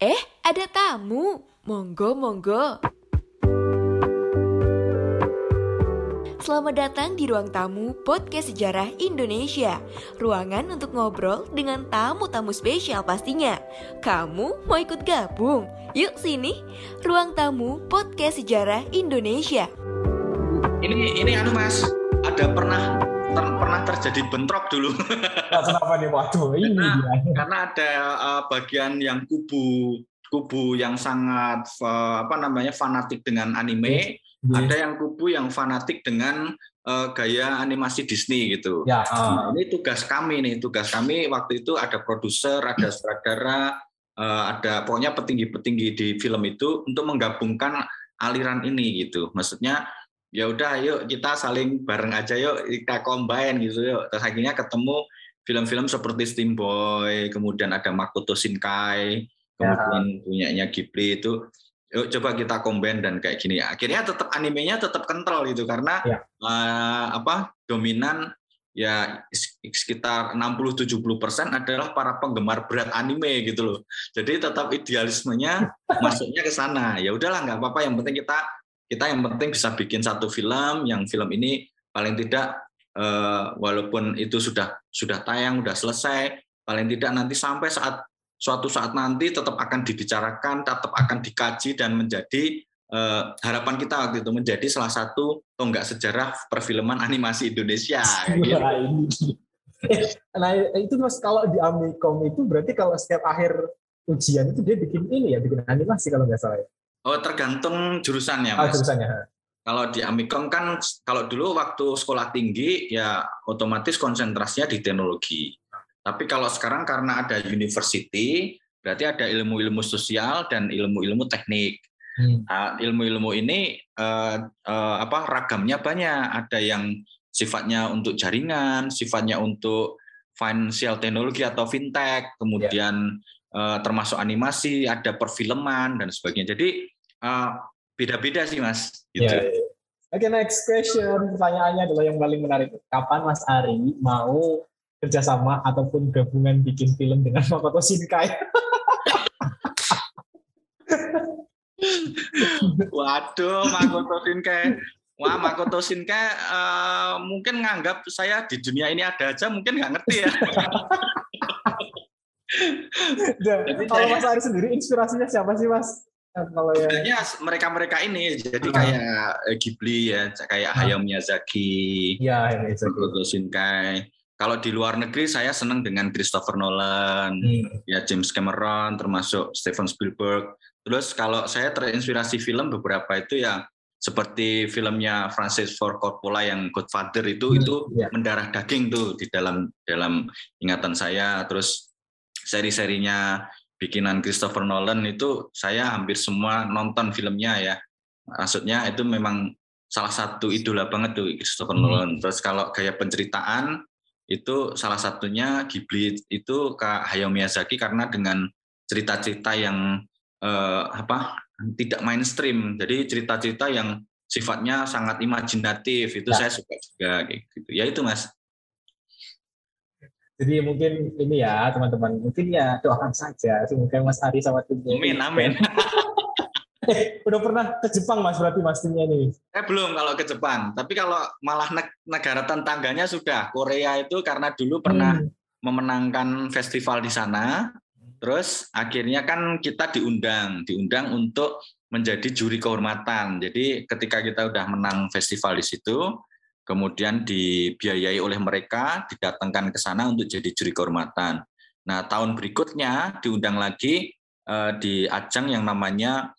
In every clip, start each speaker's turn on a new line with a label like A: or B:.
A: Eh, ada tamu. Monggo, monggo. Selamat datang di ruang tamu Podcast Sejarah Indonesia. Ruangan untuk ngobrol dengan tamu-tamu spesial pastinya. Kamu mau ikut gabung? Yuk sini, ruang tamu Podcast Sejarah Indonesia.
B: Ini ini anu Mas, ada pernah ter, pernah terjadi bentrok dulu.
C: Nah, kenapa nih? Waduh, ini
B: Karena, ada uh, bagian yang kubu kubu yang sangat uh, apa namanya fanatik dengan anime, ada yang kubu yang fanatik dengan uh, gaya animasi Disney gitu.
C: Ya,
B: Nah,
C: ah.
B: ini tugas kami nih, tugas kami waktu itu ada produser, ada sutradara, eh, ada pokoknya petinggi-petinggi di film itu untuk menggabungkan aliran ini gitu. Maksudnya ya udah yuk kita saling bareng aja yuk kita combine gitu yuk. Terus akhirnya ketemu film-film seperti Steam Boy, kemudian ada Makoto Shinkai, kemudian punyanya Ghibli itu yuk coba kita combine dan kayak gini. Akhirnya tetap animenya tetap kental gitu karena
C: Ya.
B: eh, apa dominan ya sekitar 60-70% adalah para penggemar berat anime gitu loh. Jadi tetap idealismenya masuknya ke sana. Ya udahlah nggak apa-apa yang penting kita kita yang penting bisa bikin satu film yang film ini paling tidak eh, walaupun itu sudah sudah tayang sudah selesai paling tidak nanti sampai saat suatu saat nanti tetap akan dibicarakan tetap akan dikaji dan menjadi eh, harapan kita waktu itu menjadi salah satu tonggak sejarah perfilman animasi Indonesia gitu.
C: Nah. Eh, nah, itu Mas kalau di Amikom itu berarti kalau setiap akhir ujian itu dia bikin ini ya, bikin animasi kalau nggak salah ya.
B: Oh tergantung jurusannya
C: Ah,
B: mas.
C: jurusannya.
B: Kalau di Amikom kan kalau dulu waktu sekolah tinggi ya otomatis konsentrasinya di teknologi. Tapi kalau sekarang karena ada university berarti ada ilmu-ilmu sosial dan ilmu-ilmu teknik.
C: Hmm.
B: Nah, ilmu-ilmu ini eh, eh, apa ragamnya banyak. Ada yang sifatnya untuk jaringan, sifatnya untuk financial teknologi atau fintech, kemudian eh, termasuk animasi, ada perfilman dan sebagainya. Jadi eh, beda-beda sih mas. Gitu.
C: Ya, ya, ya. Oke, next question. Pertanyaannya adalah yang paling menarik. Kapan Mas Ari mau kerjasama ataupun gabungan bikin film dengan Makoto Shinkai?
B: Waduh, Makoto Shinkai. Wah, Makoto Shinkai eh, mungkin nganggap saya di dunia ini ada aja, mungkin nggak ngerti ya.
C: Dan kalau Mas Ari sendiri inspirasinya siapa sih Mas? Kalau yang
B: Sebenarnya mereka-mereka ini, jadi
C: Ah.
B: kayak eh, Ghibli ya, kayak
C: Ah.
B: Hayao Miyazaki,
C: ya itu.
B: Makoto Shinkai. Kalau di luar negeri saya senang dengan Christopher Nolan,
C: Hmm.
B: ya James Cameron, termasuk Steven Spielberg. Terus kalau saya terinspirasi film beberapa itu ya seperti filmnya Francis Ford Coppola yang Godfather itu
C: Hmm,
B: itu
C: ya.
B: mendarah daging tuh di dalam dalam ingatan saya. Terus seri-serinya bikinan Christopher Nolan itu saya hampir semua nonton filmnya ya. Maksudnya itu memang salah satu idola banget tuh Christopher
C: Hmm.
B: Nolan. Terus kalau gaya penceritaan itu salah satunya Ghibli itu Kak Hayao Miyazaki karena dengan cerita-cerita yang eh, apa tidak mainstream. Jadi cerita-cerita yang sifatnya sangat imajinatif itu
C: Ya.
B: saya suka juga kayak gitu. Ya itu Mas.
C: Jadi mungkin ini ya teman-teman, mungkin ya doakan saja semoga Mas Ari sama timnya.
B: Amin amin.
C: Eh, udah pernah ke Jepang Mas berarti mas timnya nih.
B: Eh belum kalau ke Jepang, tapi kalau malah neg- negara tetangganya sudah. Korea itu karena dulu pernah
C: Hmm.
B: memenangkan festival di sana, terus akhirnya kan kita diundang, diundang untuk menjadi juri kehormatan. Jadi ketika kita udah menang festival di situ, kemudian dibiayai oleh mereka, didatangkan ke sana untuk jadi juri kehormatan. Nah tahun berikutnya diundang lagi eh, di ajang yang namanya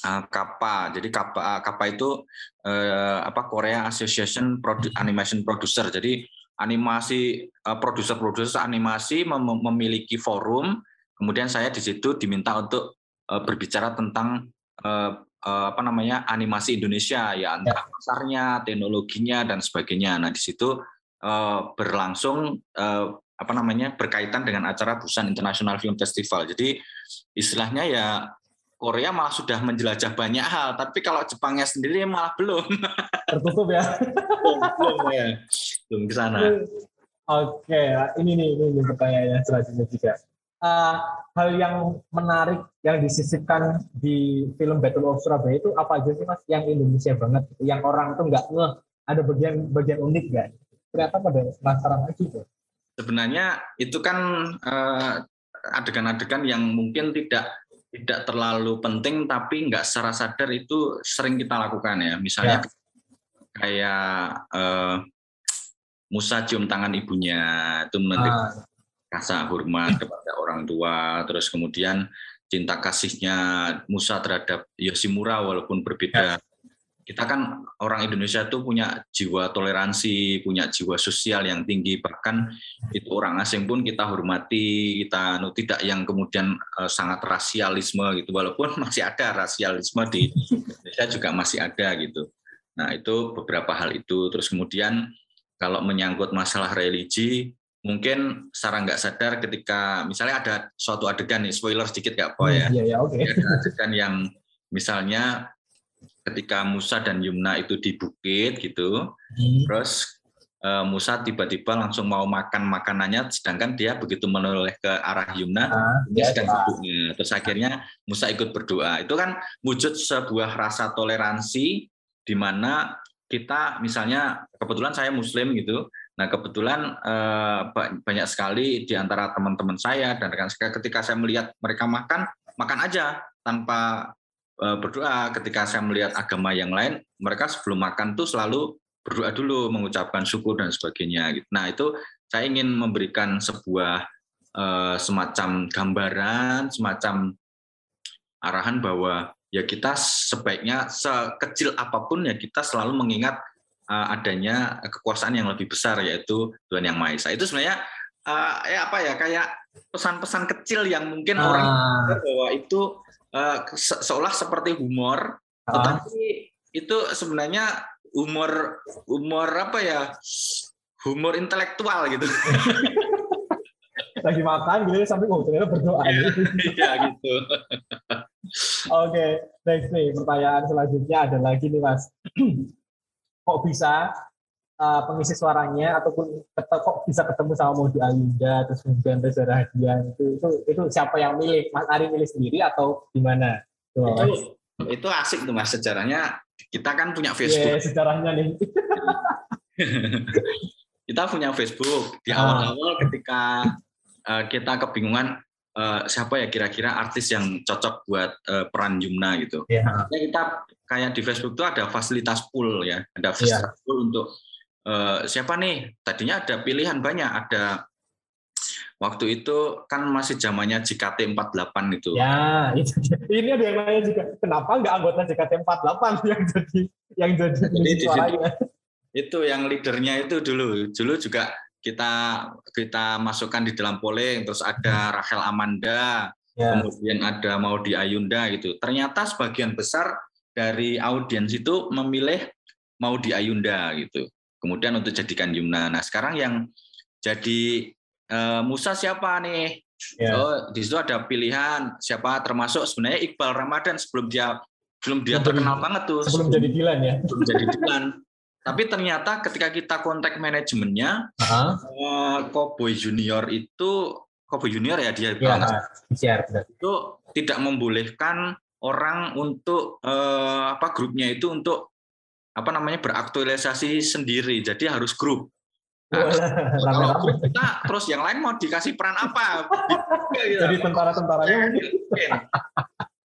B: eh, KAPA. Jadi KAPA, KAPA itu eh, apa Korea Association Produ- Animation Producer. Jadi animasi eh, produser-produser animasi mem- memiliki forum. Kemudian saya di situ diminta untuk eh, berbicara tentang eh, eh, apa namanya animasi Indonesia ya antara pasarnya, teknologinya dan sebagainya. Nah di situ eh, berlangsung eh, apa namanya berkaitan dengan acara Busan International Film Festival. Jadi istilahnya ya Korea malah sudah menjelajah banyak hal, tapi kalau Jepangnya sendiri malah belum.
C: Tertutup ya.
B: belum ya. Belum ke sana.
C: Oke, ini nih ini, pertanyaannya selanjutnya juga. Uh, hal yang menarik yang disisipkan di film Battle of Surabaya itu apa aja sih mas yang Indonesia banget gitu? yang orang tuh nggak ngeh ada bagian bagian unik gak ternyata pada penasaran lagi tuh
B: sebenarnya itu kan uh, adegan-adegan yang mungkin tidak tidak terlalu penting tapi nggak secara sadar itu sering kita lakukan ya misalnya ya. kayak uh, Musa cium tangan ibunya itu menunjukkan ah. Rasa hormat kepada orang tua terus kemudian cinta kasihnya Musa terhadap Yoshimura walaupun berbeda. Ya. Kita kan orang Indonesia tuh punya jiwa toleransi, punya jiwa sosial yang tinggi, bahkan itu orang asing pun kita hormati, kita no, tidak yang kemudian uh, sangat rasialisme gitu, walaupun masih ada rasialisme di Indonesia juga masih ada gitu. Nah itu beberapa hal itu, terus kemudian kalau menyangkut masalah religi, mungkin secara nggak sadar ketika misalnya ada suatu adegan nih, spoiler sedikit nggak apa ya,
C: hmm, iya, iya, okay.
B: ada adegan yang misalnya ketika Musa dan Yumna itu di bukit gitu, hmm. terus uh, Musa tiba-tiba langsung mau makan makanannya, sedangkan dia begitu menoleh ke arah Yumna, ah, dia sedang sibuknya. Terus akhirnya Musa ikut berdoa. Itu kan wujud sebuah rasa toleransi di mana kita misalnya kebetulan saya Muslim gitu, nah kebetulan eh, banyak sekali di antara teman-teman saya dan rekan saya ketika saya melihat mereka makan, makan aja tanpa Eh, berdoa ketika saya melihat agama yang lain mereka sebelum makan tuh selalu berdoa dulu mengucapkan syukur dan sebagainya gitu. nah itu saya ingin memberikan sebuah uh, semacam gambaran semacam arahan bahwa ya kita sebaiknya sekecil apa pun ya kita selalu mengingat adanya kekuasaan yang lebih besar yaitu Tuhan yang Maha Esa itu sebenarnya uh, ya apa ya kayak pesan-pesan kecil yang mungkin ah. orang bahwa itu uh, se seolah seperti humor, ah. tetapi itu sebenarnya humor humor apa ya? Humor intelektual gitu.
C: Lagi makan gitu sampai oh ternyata berdoa.
B: Iya, iya gitu.
C: Oke, okay, next nih pertanyaan selanjutnya ada lagi nih Mas. Kok bisa uh, pengisi suaranya ataupun kok bisa ketemu sama Modi Ayunda terus kemudian Reza Rahadian itu, itu itu siapa yang milih? Mas Ari milih sendiri atau gimana?
B: Itu itu asik tuh Mas sejarahnya. Kita kan punya Facebook.
C: Yeah, sejarahnya nih.
B: Kita punya Facebook. Di awal-awal ketika uh, kita kebingungan uh, siapa ya kira-kira artis yang cocok buat uh, peran Jumna gitu. Yeah. Ya, kita kayak di Facebook itu ada fasilitas pool ya, ada iya. fasilitas yeah. pool untuk uh, siapa nih? Tadinya ada pilihan banyak, ada waktu itu kan masih zamannya JKT 48 itu.
C: Ya, itu ini ada yang nanya juga, kenapa nggak anggota JKT 48 yang jadi yang jadi, jadi suaranya?
B: Itu yang leadernya itu dulu, dulu juga kita kita masukkan di dalam polling, terus ada Rachel Amanda, ya. kemudian ada Maudi Ayunda gitu. Ternyata sebagian besar dari audiens itu memilih Maudi Ayunda gitu kemudian untuk jadikan Yumna. Nah sekarang yang jadi uh, Musa siapa nih? Yeah. Oh, di situ ada pilihan siapa termasuk sebenarnya Iqbal Ramadan sebelum dia belum dia terkenal banget tuh.
C: Sebelum jadi Dilan ya.
B: Sebelum jadi Dilan. Tapi ternyata ketika kita kontak manajemennya, uh-huh. uh, Cowboy Junior itu Cowboy Junior ya dia
C: ya,
B: itu tidak membolehkan orang untuk uh, apa grupnya itu untuk apa namanya beraktualisasi sendiri. Jadi harus grup. Nah, kalau grup kita terus yang lain mau dikasih peran apa?
C: Jadi tentara-tentaranya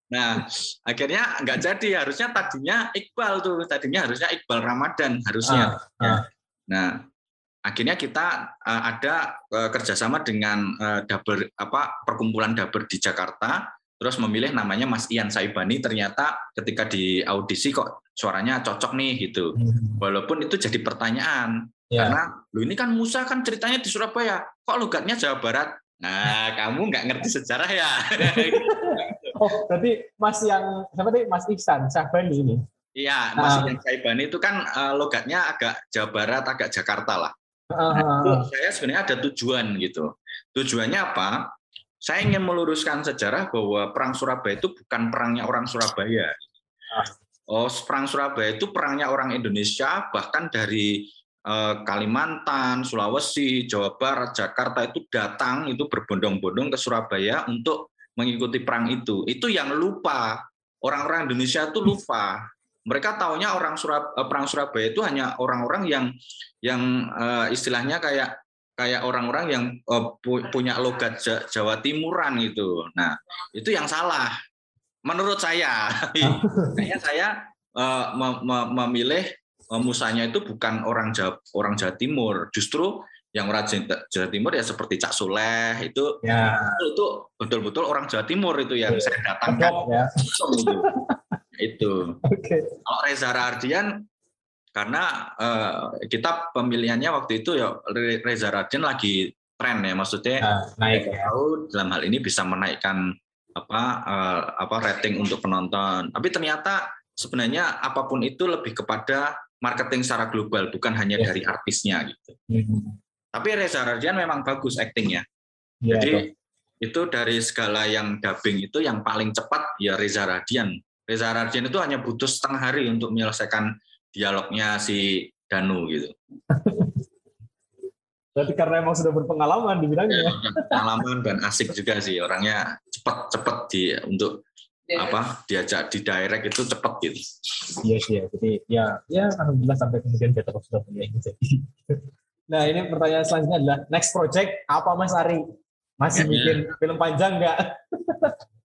B: nah akhirnya nggak jadi. Harusnya tadinya Iqbal tuh. Tadinya harusnya Iqbal Ramadan harusnya. Ah, ah. nah akhirnya kita uh, ada uh, kerjasama dengan uh, apa perkumpulan double di Jakarta. Terus memilih namanya Mas Ian Saibani. Ternyata ketika di audisi kok suaranya cocok nih gitu. Hmm. walaupun itu jadi pertanyaan. Ya. karena lu ini kan Musa kan ceritanya di Surabaya. Kok logatnya Jawa Barat? Nah kamu nggak ngerti sejarah ya
C: oh berarti Mas yang siapa tadi Mas Ihsan Saibani ini
B: iya Mas uh. Ian Saibani itu kan uh, logatnya agak Jawa Barat agak Jakarta lah uh. nah, saya sebenarnya ada tujuan gitu tujuannya apa saya ingin meluruskan sejarah bahwa perang Surabaya itu bukan perangnya orang Surabaya. Oh, perang Surabaya itu perangnya orang Indonesia, bahkan dari eh, Kalimantan, Sulawesi, Jawa Barat, Jakarta itu datang itu berbondong-bondong ke Surabaya untuk mengikuti perang itu. Itu yang lupa orang-orang Indonesia itu lupa. Mereka taunya orang Surab eh, perang Surabaya itu hanya orang-orang yang yang uh, istilahnya kayak kayak orang-orang yang uh, punya logat Jawa Timuran gitu. Nah, itu yang salah. Menurut saya, kayaknya saya uh, memilih uh, musanya itu bukan orang Jawa, orang Jawa Timur. Justru yang orang Jawa Timur ya seperti Cak Soleh itu ya. itu betul-betul orang Jawa Timur itu yang ya. saya datangkan. Ya. itu. Okay. Kalau Reza Rardian karena uh, kita pemilihannya waktu itu ya Reza Radian lagi tren ya maksudnya uh, naik ya. tahu dalam hal ini bisa menaikkan apa uh, apa rating untuk penonton tapi ternyata sebenarnya apa pun itu lebih kepada marketing secara global bukan hanya yeah. dari artisnya gitu mm-hmm. Tapi Reza Radian memang bagus aktingnya yeah, jadi betul. itu dari segala yang dubbing itu yang paling cepat ya Reza Radian Reza Radian itu hanya butuh setengah hari untuk menyelesaikan dialognya si Danu gitu.
C: Berarti karena emang sudah berpengalaman di bidangnya. Ya,
B: pengalaman dan asik juga sih orangnya cepat-cepat di untuk yeah. apa diajak di direct itu cepat gitu.
C: Iya sih ya. Jadi ya ya alhamdulillah sampai kemudian kita sudah punya ini jadi. Nah ini pertanyaan selanjutnya adalah next project apa Mas Ari? Masih ya, bikin ya. film panjang nggak?